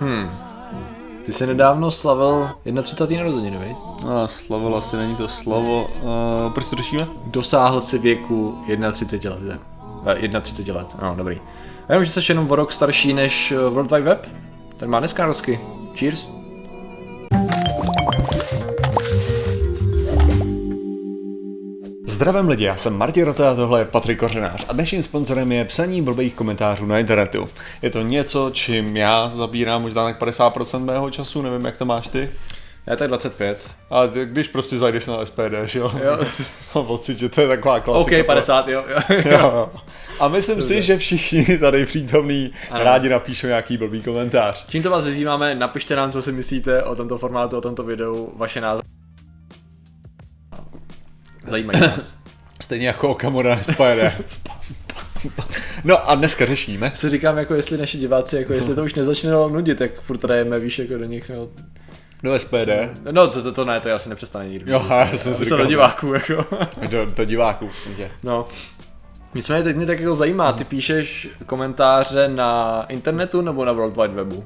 Hmm. Ty jsi nedávno slavil 31. narozeniny, viď? No, slavil asi není to slovo. Uh, proč to řešíme? Dosáhl si věku 31 let. Eh, 31 let, no dobrý. A jenom, že jsi jenom o rok starší než eh, World Wide Web? Ten má dneska rozky. Cheers. Zdravím lidi, já jsem Martin Rota a tohle je Patrik Kořenář a dnešním sponzorem je psaní blbých komentářů na internetu. Je to něco, čím já zabírám možná tak 50% mého času, nevím jak to máš ty. Já tak 25. A ty, když prostě zajdeš na SPD, že jo? jo. Mám pocit, že to je taková klasika. OK, 50, jo. jo. jo. A myslím Dobře. si, že všichni tady přítomní ano. rádi napíšou nějaký blbý komentář. Tímto vás vyzýváme, napište nám, co si myslíte o tomto formátu, o tomto videu, vaše názory. Zajímají nás. Stejně jako Okamura SPD. No a dneska řešíme. Si říkám, jako jestli naši diváci, jako jestli to už nezačne nudit, tak furt rajeme, víš, jako do nich, no. Do SPD? No to, to, to ne, to já si nepřestane nikdy. Jo, já jsem si do diváků, jako. Do, do diváků, prosím tě. No. Nicméně teď mě tak jako zajímá, ty píšeš komentáře na internetu nebo na World Wide Webu?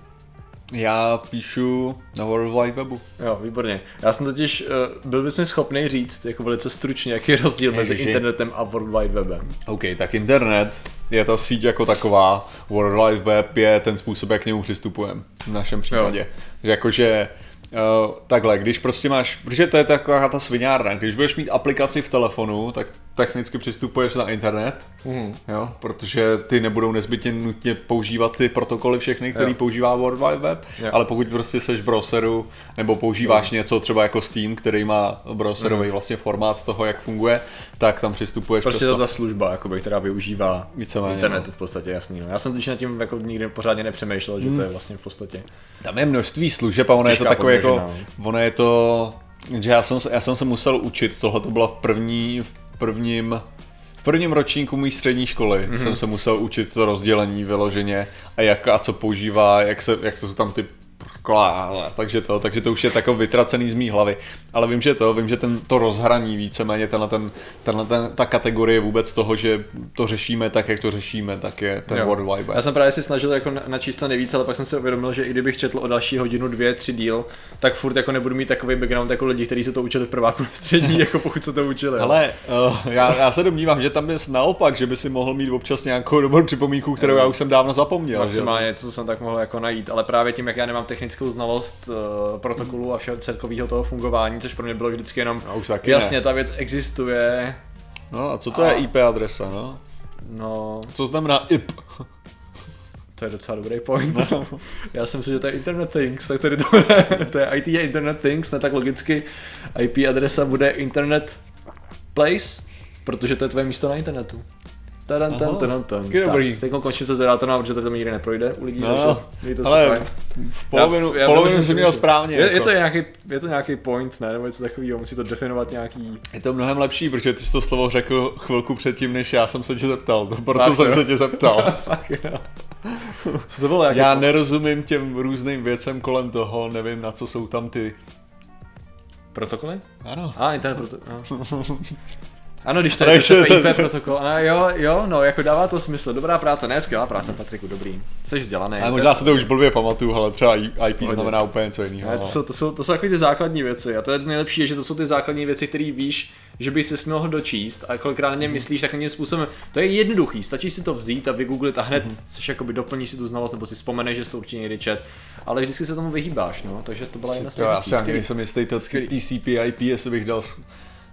Já píšu na World Wide Webu. Jo, výborně. Já jsem totiž, uh, byl bys mi schopný říct, jako velice stručně, jaký je rozdíl Ježiši. mezi internetem a World Wide Webem. OK, tak internet je ta síť jako taková, World Wide Web je ten způsob, jak k němu přistupujeme v našem případě. Jo. Jakože Uh, takhle, když prostě máš, protože to je taková ta sviňárna, když budeš mít aplikaci v telefonu, tak technicky přistupuješ na internet, mm. jo, protože ty nebudou nezbytně nutně používat ty protokoly všechny, který jo. používá World Wide Web, jo. ale pokud prostě seš v browseru nebo používáš jo. něco třeba jako Steam, který má browserový mm. vlastně formát toho, jak funguje, tak tam přistupuješ prostě to ta služba, jakoby, která využívá Víceméně, internetu no. v podstatě, jasný. No. Já jsem totiž nad tím jako nikdy pořádně nepřemýšlel, mm. že to je vlastně v podstatě. Tam je množství služeb a ono je to takové jako, no. ono je to, že já jsem, já jsem se musel učit, tohle to byla v první, v prvním v prvním ročníku mý střední školy mm-hmm. jsem se musel učit to rozdělení vyloženě a jak a co používá, jak, se, jak to jsou tam ty kola, takže to, takže to už je takový vytracený z mý hlavy. Ale vím, že to, vím, že ten, to rozhraní víceméně, tenhle ten, tenhle ten, ta kategorie vůbec toho, že to řešíme tak, jak to řešíme, tak je ten jo. World Wide Web. Já jsem právě si snažil jako načíst to nejvíc, ale pak jsem si uvědomil, že i kdybych četl o další hodinu, dvě, tři díl, tak furt jako nebudu mít takový background jako lidi, kteří se to učili v prváku střední, jako pokud se to učili. Ale uh, já, já, se domnívám, že tam je naopak, že by si mohl mít občas nějakou dobrou připomínku, kterou já už jsem dávno zapomněl. Maximálně něco, co jsem tak mohl jako najít, ale právě tím, jak já nemám technickou znalost uh, protokolu a všeho celkového toho fungování, což pro mě bylo vždycky jenom, no, už taky jasně, ne. ta věc existuje. No a co to a... je IP adresa, no? No... Co znamená IP? To je docela dobrý point. No. Já jsem myslel, že to je Internet Things, tak tady to, to je IT je Internet Things, ne tak logicky IP adresa bude Internet Place, protože to je tvoje místo na internetu. Tadan, tan, tan, tan, dobrý. Teď končím se zedátorem, protože to tam nikdy neprojde u lidí. No, takže, ale v polovinu, já, já polovinu si měl správně. Je, jako. je, to nějaký, je to nějaký point, ne? Nebo něco takového, musí to definovat nějaký... Je to mnohem lepší, protože ty jsi to slovo řekl chvilku předtím, než já jsem se tě zeptal. Proto Fakt, jsem jo? se tě zeptal. Fakt, to bylo já nerozumím těm různým věcem kolem toho, nevím na co jsou tam ty Protokoly? Ano. A, internet protokol. Ano, když to je TCP/IP protokol. A jo, jo, no, jako dává to smysl. Dobrá práce, ne, skvělá práce, Patriku, dobrý. Jsi vzdělaný. Ale možná se to už blbě pamatuju, ale třeba IP Hodně. znamená úplně něco jiného. Ne, to, jsou, to, jsou, to jsou takové ty základní věci. A to je nejlepší, že to jsou ty základní věci, které víš, že by si mohl dočíst a kolikrát na ně mhm. myslíš takovým způsobem. To je jednoduchý, stačí si to vzít a vygooglit a hned mm-hmm. seš jakoby doplníš si tu znalost nebo si vzpomeneš, že jsi to určitě někdy čet. Ale vždycky se tomu vyhýbáš, no, takže to byla jedna z těch. Já si ani nejsem jistý, TCP IP, jestli bych dal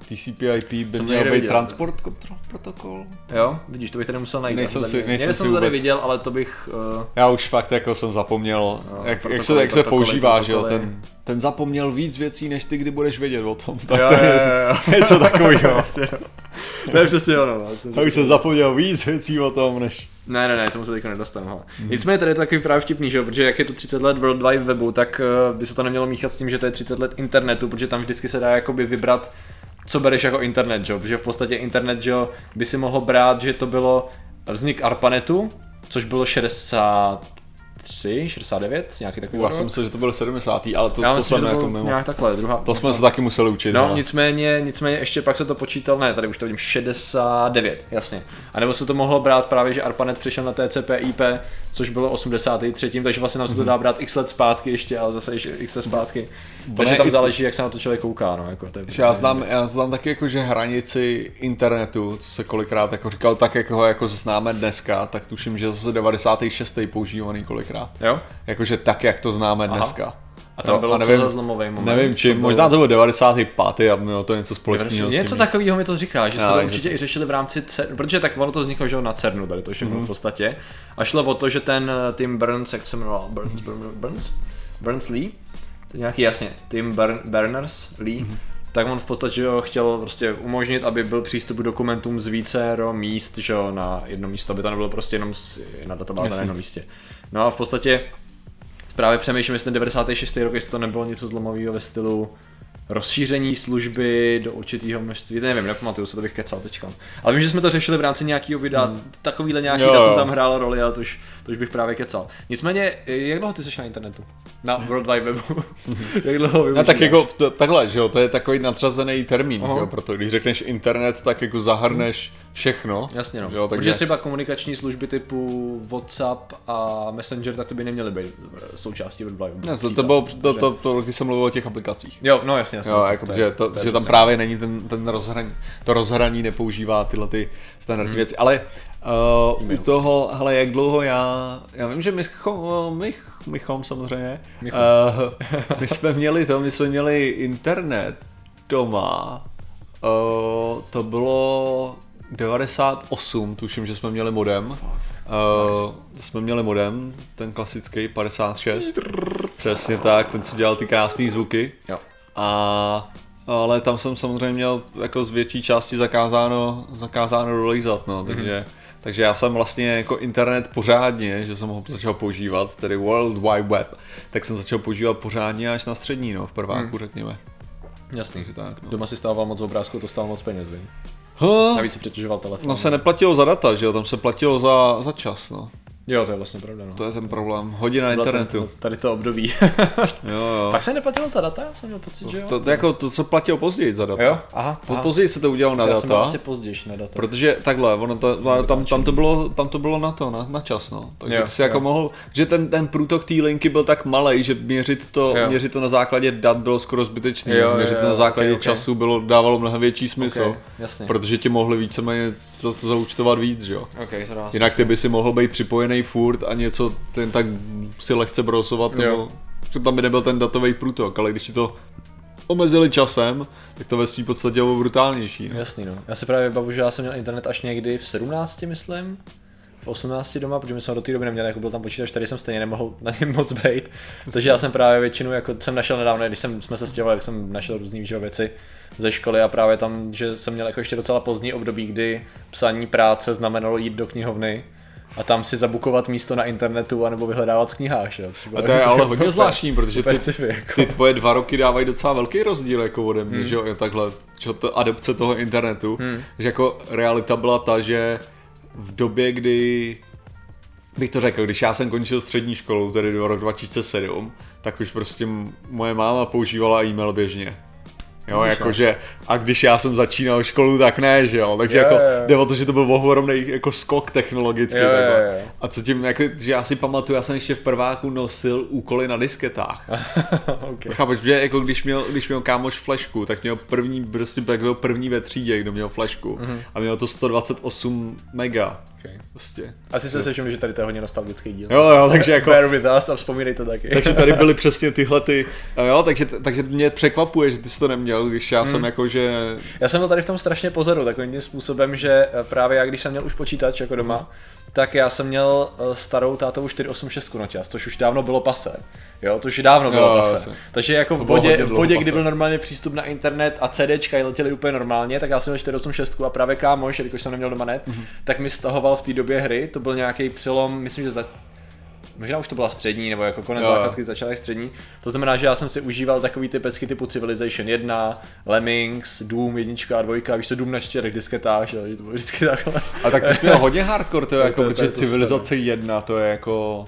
TCP/IP by měl být viděl. transport control protokol. Jo, vidíš, to bych tady musel najít. Nejsem si, nejsem si vůbec... tady viděl, ale to bych... Uh... Já už fakt jako jsem zapomněl, no, jak, jak, se, jak se používá, že jo, ten, ten zapomněl víc věcí, než ty kdy budeš vědět o tom. Tak jo, to je jo, jo. něco takového. to je přesně ono. No. už jsem zapomněl víc věcí o tom, než... Ne, ne, ne, tomu se teďka nedostanu. Hmm. Nicméně tady je to takový právě vtipný, že? protože jak je to 30 let World Wide Webu, tak uh, by se to nemělo míchat s tím, že to je 30 let internetu, protože tam vždycky se dá jakoby vybrat co bereš jako internet, že? protože v podstatě internet že? by si mohl brát, že to bylo vznik ARPANETu, což bylo 60 63, 69, nějaký takový Já jsem myslel, že to byl 70. ale to, Já to jsem jako mimo. nějak takhle, druhá. To jsme se taky museli učit. No, ale- nicméně, nicméně ještě pak se to počítal, ne, tady už to vidím, 69, jasně. A nebo se to mohlo brát právě, že ARPANET přišel na TCP/IP, což bylo 83, takže vlastně nám se to dá brát x let zpátky ještě, ale zase ještě x let zpátky. Takže tam záleží, jak se na to člověk kouká, no, jako to je já znám, já znám taky jako, že hranici internetu, co se kolikrát jako říkal, tak jak ho jako známe dneska, tak tuším, že zase 96. používaný kolikrát. Jo? Jakože tak, jak to známe dneska. A tam Jo, bylo a co nevím- za moment? Nevím Co čím, bylo? možná to bylo 95. a mělo to něco společného Něco takového mi to říká, že jsme to určitě i řešili v rámci CERN, protože tak ono to vzniklo že na CERNu tady to všechno v podstatě. A šlo o to, že ten eh, Tim Burns, jak se jmenoval, Burns, Burns, Burns, Burns Lee, to je nějaký jasně, Tim Bern, Berners Lee, tak on v podstatě jo, chtěl prostě umožnit, aby byl přístup k dokumentům z více míst, že jo, na jedno místo, aby to nebylo prostě jenom z, na databáze na Jasně. jednom místě. No a v podstatě právě přemýšlím, jestli ten 96. rok, jestli to nebylo něco zlomového ve stylu rozšíření služby do určitého množství, nevím, nepamatuju se, to bych kecal teďka. Ale vím, že jsme to řešili v rámci nějakého videa, hmm. takovýhle nějaký Jo, datum tam hrálo roli, ale to už, to už bych právě kecal. Nicméně, jak dlouho ty jsi na internetu? Na World Wide Webu? jak dlouho No, využíváš? tak jako to, takhle, že jo, to je takový nadřazený termín, Aha. jo, proto když řekneš internet, tak jako zahrneš všechno. Jasně no, že jo, takže... protože třeba komunikační služby typu WhatsApp a Messenger, tak to by neměly být eh, součástí Webu. Ne, to, to bylo, to, to, to, když jsem mluvil o těch aplikacích. Jo, no jasně, jasně. Jo, jasně, jako, to je- že, to, to je že tam právě není ten, ten rozhraní, to rozhraní nepoužívá tyhle ty standardní věci, ale uh, u toho, hele, jak dlouho já, já vím, že my, chom, my, mychom samozřejmě, Mychom. uh, my jsme měli to, my jsme měli internet doma, uh, to bylo 98, tuším, že jsme měli modem. Uh, jsme měli modem, ten klasický 56. Přesně tak, ten co dělal ty krásné zvuky. Jo. A ale tam jsem samozřejmě měl jako z větší části zakázáno, zakázáno dolejzat, no, takže, takže já jsem vlastně jako internet pořádně, že jsem ho začal používat, tedy World Wide Web, tak jsem začal používat pořádně až na střední, no, v prváku, řekněme. Jasný. Takže tak, no. Doma si stával moc obrázků, to stálo moc peněz, vím. Huh, Navíc si přetěžoval telefon. no se neplatilo za data, že jo, tam se platilo za, za čas, no. Jo, to je vlastně pravda, no. To je ten problém. Hodina Byla internetu. to- Tady to období. Jo, jo. tak se neplatilo za data? Já jsem měl pocit, že jo. To, to, jako to, co platilo později za data. Jo? Aha, aha. později se to udělalo na Já jsem byl data. asi později na data. Protože takhle, ono to, tam, tam, to bylo, tam to bylo na to, na, na čas, no. Takže Jo, jo, si jako jo. mohl, že ten, ten průtok té linky byl tak malý, že měřit to, Jo. měřit to na základě dat bylo skoro zbytečný. Jo, jo, měřit to jo, na základě ok, ok. času bylo, dávalo mnohem větší smysl. Ok, jasně. Protože ti mohli víceméně to, to zaučtovat víc, že jo. Ok, to dá Jinak ty by si mohl být připojený furt a něco ten tak si lehce browsovat, Jo. nebo že tam by nebyl ten datový průtok, ale když ti to omezili časem, tak to ve svým podstatě bylo brutálnější. No. Jasný, no. Já si právě vybavu, že já jsem měl internet až někdy v 17, myslím. V 18 doma, protože my jsme do té doby neměli, jako byl tam počítač, tady jsem stejně nemohl na něm moc být. Takže já jsem právě většinu, jako jsem našel nedávno, když jsem, jsme se stěhovali, jak jsem našel různé že věci ze školy a právě tam, že jsem měl jako ještě docela pozdní období, kdy psaní práce znamenalo jít do knihovny a tam si zabukovat místo na internetu anebo vyhledávat v knihách, bylo A to je ale hodně zvláštní, protože ty, jako. ty tvoje dva roky dávají docela velký rozdíl jako ode Hmm. mě, že jo, takhle, čo to adopce toho internetu, že jako realita byla ta, že v době, kdy bych to řekl, když já jsem končil střední školu, tedy do rok 2007, tak už prostě moje máma používala e-mail běžně. Jo, jakože, a když já jsem začínal školu, tak ne, že jo, takže Jo, jako jo. jde o to, že to byl ohromný jako skok technologicky, Jo, jo, takhle. jo. A co tím, jako, že já si pamatuju, já jsem ještě v prváku nosil úkoly na disketách. okay. Chápeš, že jako když měl, když měl kámoš flešku, tak měl první, prostě tak byl první ve třídě, kdo měl flešku. Mhm. Mm-hmm. A měl to 128 mega. Okay. Prostě. Asi jste se všimli, že tady to je hodně nostalgický díl. Jo, jo, takže jako... Bear with us a vzpomínejte taky. Takže tady byly přesně tyhle ty, a jo, takže, takže mě překvapuje, že ty jsi to neměl, když já Mhm. jsem jako, že, Já jsem byl tady v tom strašně pozadu, takovým tím způsobem, že eh, právě já, když jsem měl už počítač jako doma, tak já jsem měl eh, starou tátovou 486 na čas, což už dávno bylo pase. Jo, to už dávno bylo Jo, jasně. Takže jako v To bodě, v bodě kdy byl normálně přístup na internet a CDčka letěly úplně normálně, tak já jsem měl 486 a právě kámoš, jelikož jsem neměl doma net, Mhm. tak mi stahoval v té době hry, to byl nějaký přelom, myslím, že za Možná už to byla střední, nebo jako konec Jo, základky začala střední. To znamená, že já jsem si užíval takový ty pecky typu Civilization 1, Lemmings, Doom 1 a 2, víš to Doom na čtyřech disketách, že to bylo vždycky takhle. a tak ty jsi měl hodně hardcore, to je jako, to je- to protože je to civilizace jedna, to je jako,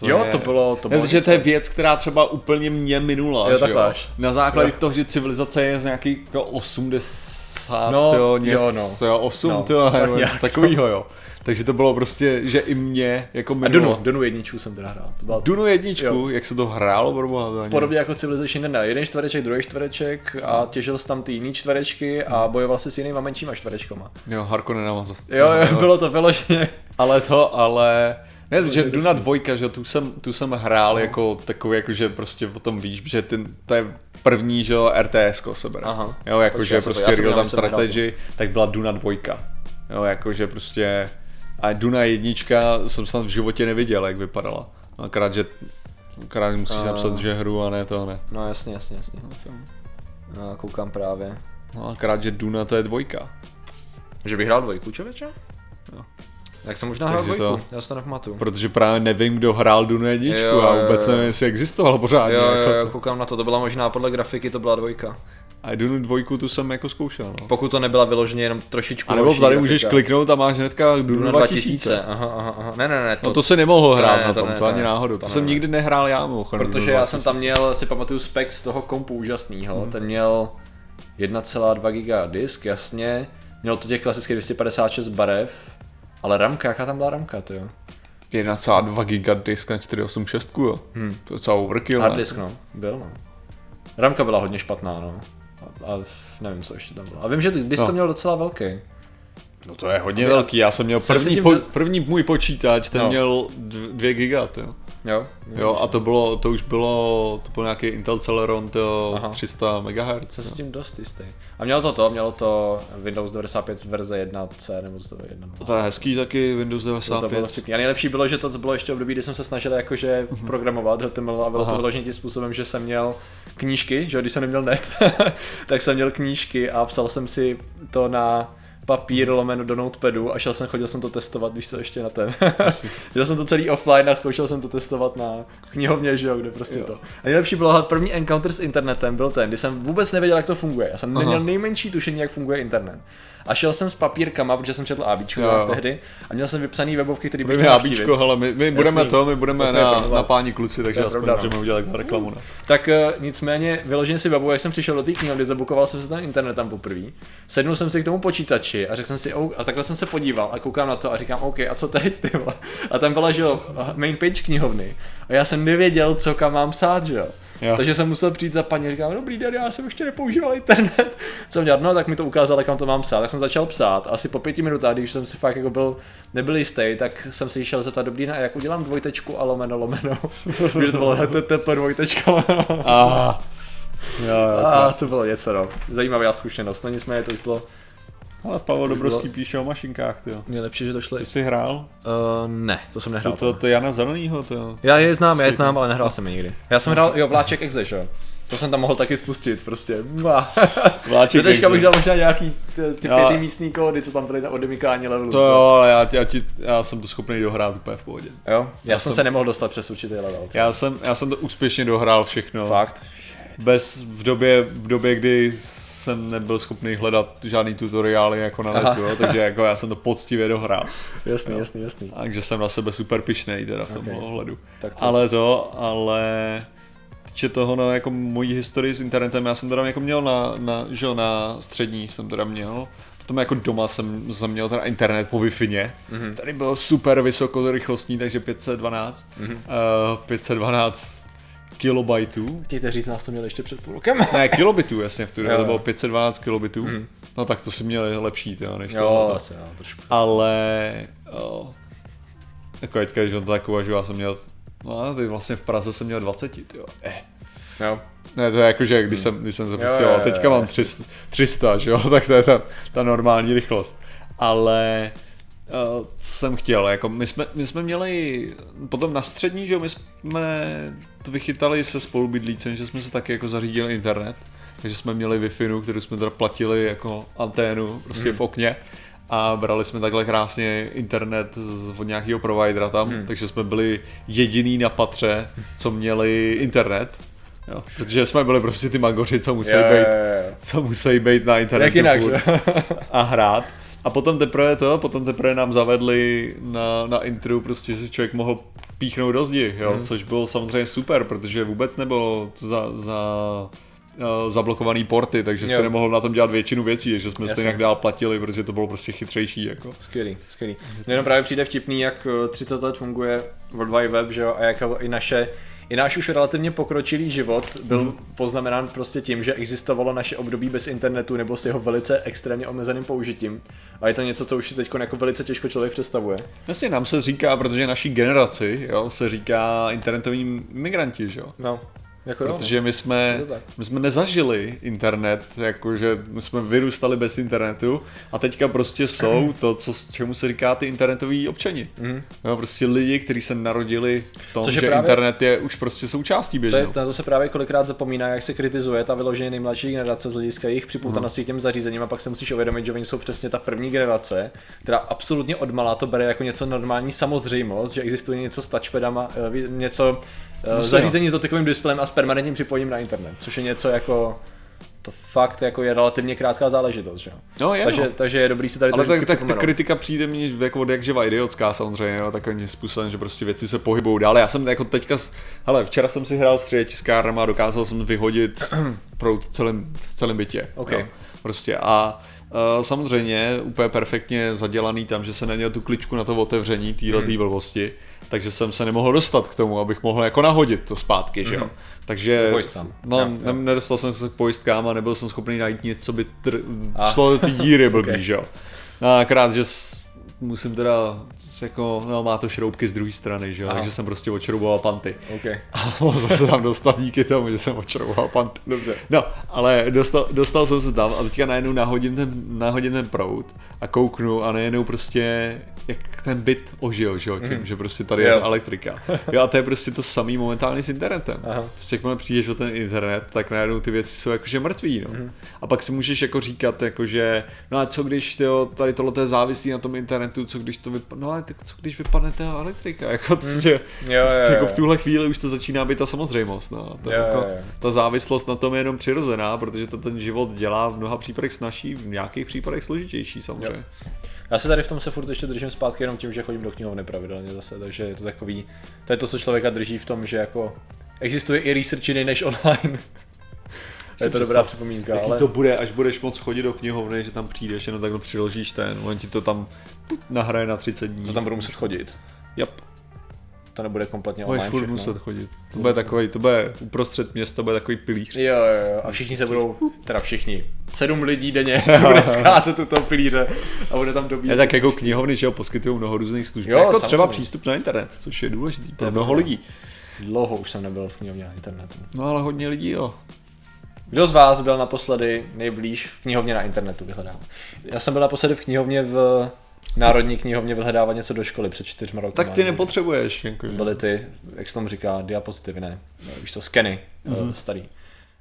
To jo, je... to bylo, to bylo Protože něco. to je věc, která třeba úplně mě minula, Jo, že jo? až. Na základě Jo. toho, že civilizace je z nějakých jako 80, No, jo, jo, něco, no. jo, 8, No, to, tak jo, něco takovýho, jo. Takže to bylo prostě, že i mě jako A minulo. Dunu, Dunu jedničku jsem teda hrál. To byla Dunu jedničku, Jo. jak se to hrálo, proboha, podobně jako Civilization 1. Jeden čtvereček, druhý čtvereček a těžil jsi tam ty jiný čtverečky a bojoval si s jinýma menšíma čtverečkama. Jo, Harkonnen nám zase. Jo, jo, bylo to vyloženě. Ale to, ale... Ne, že je Duna dvojka, že tu jsem, tu jsem hrál No. jako takový, jako že prostě o tom víš, že ten, to je první, že jo, RTS se bere. Aha. Jo, jako že jsem- prostě real hrál strategy, tak byla Duna dvojka. Jo, jako že prostě... A Duna jednička jsem snad v životě neviděl, jak vypadala. Akorát, že akorát musíš A- napsat, že hru a ne to ne. No jasně, jasně, jasně. No, koukám právě. No, akorát, že Duna to je dvojka. Že bych hrál dvojku, člověče? Jo. Jak jsem možná hrál dvojku, to- já si to nepamatuju. Protože právě nevím, kdo hrál Dunu jedničku Jo, a vůbec nevím, jestli existoval pořádně. Jo, jo, jako jo, to. koukám na to, to byla možná podle grafiky, to byla dvojka. A Dunu dvojku tu jsem jako zkoušel, no. Pokud to nebyla vyloženě jenom trošičku A nebo tady grafika. můžeš kliknout a máš hnedka Dunu Duna 2000. 2000, aha, aha, aha. Ne, ne, ne, No to se nemohl hrát ne, na to tom, ne, to to ani ne, náhodou. to To ne. jsem nikdy nehrál já, mimochodem. Protože Dunu já jsem tam 2000. měl, si pamatuju spec z toho kompu úžasného, hmm. ten měl 1,2 giga disk, jasně, měl to těch klasických 256 barev, ale ramka, jaká tam byla ramka, ty jo? 1,2 giga disk na 486, jo. Hmm. To je docela overkill, Hard disk, no, byl, no. Ramka byla hodně špatná, no. A, a nevím, co ještě tam bylo. A vím, že ty disk No. to měl docela velký. No to je hodně velký, já jsem měl první, po, první můj počítač, ten No. měl 2 giga, jo. Jo? Jo, a to bylo, to už bylo, to byl nějaký Intel Celeron, to Aha. 300 MHz. Jsem si s tím dost jistý. A mělo to to, mělo to Windows 95 verze 1C nebo to 1. To je hezký taky, Windows To bylo 95. vtipný. A nejlepší bylo, že to bylo ještě období, kdy jsem se snažil jakože programovat HTML a bylo Aha. to vyloženě tím způsobem, že jsem měl knížky, že když jsem neměl net, tak jsem měl knížky a psal jsem si to na papír lomeno do notepadu a šel jsem, chodil jsem to testovat, když to ještě na ten. Dělal jsem to celý offline a zkoušel jsem to testovat na knihovně, že jo, kde prostě Jo. to. A nejlepší bylo, první encounter s internetem byl ten, kdy jsem vůbec nevěděl, jak to funguje. Já jsem Aha. neměl nejmenší tušení, jak funguje internet. A šel jsem s papírkama, protože jsem četl ABčko Jo, jo. tehdy a měl jsem vypsaný webovky, který bych chtěl ABčko, navštívit. hele, my, my budeme to, my budeme To na, na páni kluci, takže aspoň pravda, no. můžeme udělat reklamu. Ne? Tak uh, nicméně vyloženě si webu, jak jsem přišel do té knihovny, zabukoval jsem se ten internet tam poprvé. Sednul jsem si k tomu počítači a řekl jsem si, oh, a takhle jsem se podíval a koukám na to a říkám, OK, a co teď, ty vole? A tam byla, že jo, main page knihovny. A já jsem nevěděl, co kam mám psát, že jo. Jo. Takže jsem musel přijít za paní a říkám, dobrý den, já jsem ještě nepoužíval internet. Co dělat? No, tak mi to ukázal, kam to mám psát. Tak jsem začal psát. Asi po pěti minutách, když jsem si fakt jako byl, nebyl jistý, tak jsem si šel zeptat, dobrý den, a jak udělám dvojtečku a lomeno, lomeno. Že to bylo http dvojtečka, lomeno. A, jo, jo, A to bylo něco, no. Zajímavá zkušenost. No nicméně to už bylo Ale Pavel Dobrovský bylo- píše o mašinkách, ty jo. nejlepší, že to šlo Ty jsi hrál? Uh, ne, to jsem To, nehrál. to, to Jana Zelenýho, to jo. Já je znám, já je znám, ale nehrál jsem je nikdy. Já jsem hrál, jo, Vláček Exe, že jo. To jsem tam mohl taky spustit, prostě. Vláček Exe. bych dal možná nějaký ty, pěti místní kódy, co tam byly na odemykání levelu. To jo, já, já, ti, já jsem to schopný dohrát úplně v pohodě. Jo? Já, Já jsem jsem- se nemohl dostat přes určitý level. Já jsem, já jsem to úspěšně dohrál všechno. Fakt. Bez, v době, v době, kdy jsem nebyl schopný hledat žádný tutoriály jako na netu, jo, takže jako já jsem to poctivě dohrál. Jasný, Jo. jasný, jasný. Takže jsem na sebe super pišnej teda v tom Ok. ohledu. Tak to- Ale to, ale týče toho, no, jako mojí historii s internetem, já jsem teda jako měl na, na, že jo, na střední jsem teda měl, potom jako doma jsem, jsem měl teda internet po wi Mhm. Tady byl super vysokorychlostní, takže 512, Mhm. uh, 512 kilobajtů, Chtějte říct, nás to měli ještě před půl rokem. ne, kilobitů, jasně, v tu dobu Jo, to jo. bylo 512 kilobitů, Mhm. no tak to si měl lepší, tyjo, než Jo, to. asi, jo, trošku. Ale o, jako teďka, když on to tak uvažuji, já jsem měl, no ty vlastně v Praze jsem měl 20, jo. Eh. Jo. Ne, to je jako, že když jsem, když jsem Jo, zapisoval, jo, jo, teďka jo, mám jasně. 300, 300, že jo, tak to je ta, ta normální rychlost. Ale uh, co jsem chtěl, jako my jsme, my jsme měli potom na střední, že my jsme to vychytali se spolubydlícem, že jsme se taky jako zařídili internet, takže jsme měli Wi-Fi, kterou jsme teda platili jako anténu prostě Hmm. v okně a brali jsme takhle krásně internet z, od nějakého providera tam, Hmm. takže jsme byli jediný na patře, co měli internet. Jo, protože jsme byli prostě ty magoři, co musí Jo, být, jo, jo. co musí být na internetu Jak jinak, a hrát. A potom teprve to, potom teprve nám zavedli na, na intru, prostě si člověk mohl vpíchnout do zdi, jo, hmm. což bylo samozřejmě super, protože vůbec nebylo za, za uh, zablokovaný porty, takže jo. se nemohl na tom dělat většinu věcí, že jsme stejně dál platili, protože to bylo prostě chytřejší. Jako. Skvělý, skvělý. Mně jenom právě přijde vtipný, jak 30 let funguje World Wide Web, že jo, a jak i naše i náš už relativně pokročilý život byl hmm. poznamenán prostě tím, že existovalo naše období bez internetu nebo s jeho velice extrémně omezeným použitím. A je to něco, co už si teď jako velice těžko člověk představuje. Jasně, nám se říká, protože naší generaci jo, se říká internetoví migranti, že jo? No. Jako Protože jo, my jsme, my jsme nezažili internet, jakože my jsme vyrůstali bez internetu a teďka prostě jsou to, co, čemu se říká ty internetoví občani. Mm. No, prostě lidi, kteří se narodili v tom, Což že právě, internet je už prostě součástí běžného. To, je, to se právě kolikrát zapomíná, jak se kritizuje ta vyloženě nejmladší generace z hlediska jejich připoutanosti mm. těm zařízením a pak se musíš uvědomit, že oni jsou přesně ta první generace, která absolutně odmala to bere jako něco normální samozřejmost, že existuje něco s touchpadama, eh, něco uh, zařízení s dotykovým displejem a s permanentním připojením na internet, což je něco jako to fakt jako je relativně krátká záležitost, že? No, je, takže, no. takže je dobrý si tady Ale to tak, tak ta kritika přijde mi jako od jak živa idiotská samozřejmě, jo, takovým způsobem, že prostě věci se pohybují dál. Já jsem jako teďka, hele, včera jsem si hrál s tiskárnama a dokázal jsem vyhodit prout v celém, v celém bytě. Okay. Jo, prostě a Uh, samozřejmě úplně perfektně zadělaný tam, že se neměl tu kličku na to otevření téhle hmm. blbosti takže jsem se nemohl dostat k tomu, abych mohl jako nahodit to zpátky, že jo. Mm-hmm. Takže no, jo, jo. nedostal jsem se k pojistkám a nebyl jsem schopný najít něco, co by tr- šlo do té díry blbý, okay. že jo. No, akorát, že musím teda jako, no má to šroubky z druhé strany, že jo, takže jsem prostě odšrouboval panty. Okay. A mohl jsem se tam dostat díky tomu, že jsem odšrouboval panty. Dobře. No, ale dostal, dostal jsem se tam a teďka najednou nahodím ten, nahodím ten prout a kouknu a najednou prostě jak ten byt ožil, že jo, tím, mm. že prostě tady jo. je elektrika. Jo, a to je prostě to samý momentálně s internetem. Aha. Prostě jakmile přijdeš o ten internet, tak najednou ty věci jsou jakože mrtví, no. Mm. A pak si můžeš jako říkat, jakože, no a co když tyjo, tady tohle je závislý na tom internetu, co když to vypadne, no ale tak co když vypadne ta elektrika, jako, mm. tě, jo, jo, jo. jako v tuhle chvíli už to začíná být ta samozřejmost, no. To, jo, jako, jo, jo. Ta závislost na tom je jenom přirozená, protože to ten život dělá v mnoha případech snažší, v nějakých případech složitější samozřejmě. Jo. Já se tady v tom se furt ještě držím zpátky jenom tím, že chodím do knihovny pravidelně zase, takže je to takový, to je to, co člověka drží v tom, že jako existuje i research jiný než online. je to dobrá připomínka. Jaký ale... to bude, až budeš moc chodit do knihovny, že tam přijdeš, jenom takhle přiložíš ten, on ti to tam nahraje na 30 dní. To tam budu muset chodit. Yep to nebude kompletně online Budeš furt muset chodit. To bude takový, to bude uprostřed města, bude takový pilíř. Jo, jo, jo. A všichni se budou, teda všichni, sedm lidí denně se bude scházet u toho pilíře a bude tam dobít. Je tak jako knihovny, že jo, poskytují mnoho různých služeb. Jo, jako samozřejmě. třeba přístup na internet, což je důležitý pro mnoho lidí. Dlouho už jsem nebyl v knihovně na internetu. No ale hodně lidí, jo. Kdo z vás byl naposledy nejblíž v knihovně na internetu vyhledávám? Já jsem byl naposledy v knihovně v Národní knihovně vyhledávat něco do školy před čtyřma roky. Tak ty nepotřebuješ. Jako, Byly ty, jak se tomu říká, diapozitivy, ne? Víš to, skeny, mm-hmm. starý.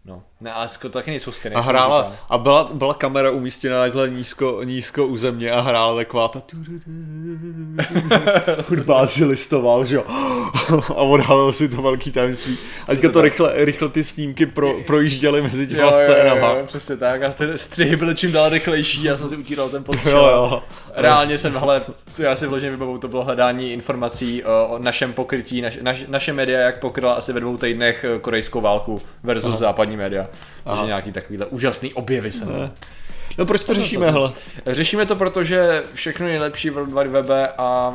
No, ne, ale to taky nejsou skeny. A hrála, a byla, byla kamera umístěna takhle nízko, nízko u země a hrála taková ta hudba si listoval, že jo. A odhalil si to velký tajemství. A teďka to rychle, rychle ty snímky pro, projížděly mezi těma scénama. Jo, jo, přesně tak. A ty střihy byly čím dál rychlejší, já jsem si utíral ten postřel. Jo, jo. Reálně jsem, hele, to já si vložně vybavu, to bylo hledání informací o, o našem pokrytí, naš, naš, naše média, jak pokryla asi ve dvou týdnech eh, korejskou válku versus Aha. západní média. Takže nějaký takovýhle úžasný objevy se. Ne. No proč to řešíme, hele? Řešíme to, protože všechno je nejlepší v World Wide Web a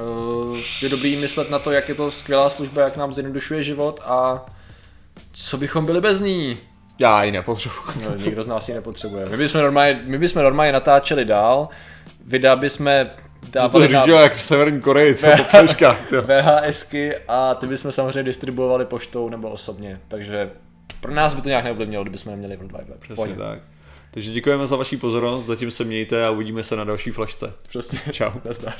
uh, je dobrý myslet na to, jak je to skvělá služba, jak nám zjednodušuje život a co bychom byli bez ní. Já ji nepotřebuji. No, nikdo z nás ji nepotřebuje. My bychom normálně, my bychom normálně natáčeli dál, videa bychom dávali to řídil jak v Severní Koreji, to VHSky a ty bychom samozřejmě distribuovali poštou nebo osobně, takže pro nás by to nějak neovlivnilo, kdybychom neměli World Wide Web. Přesně Pojď. tak. Takže děkujeme za vaši pozornost, zatím se mějte a uvidíme se na další flašce. Přesně. Čau. Nazdar.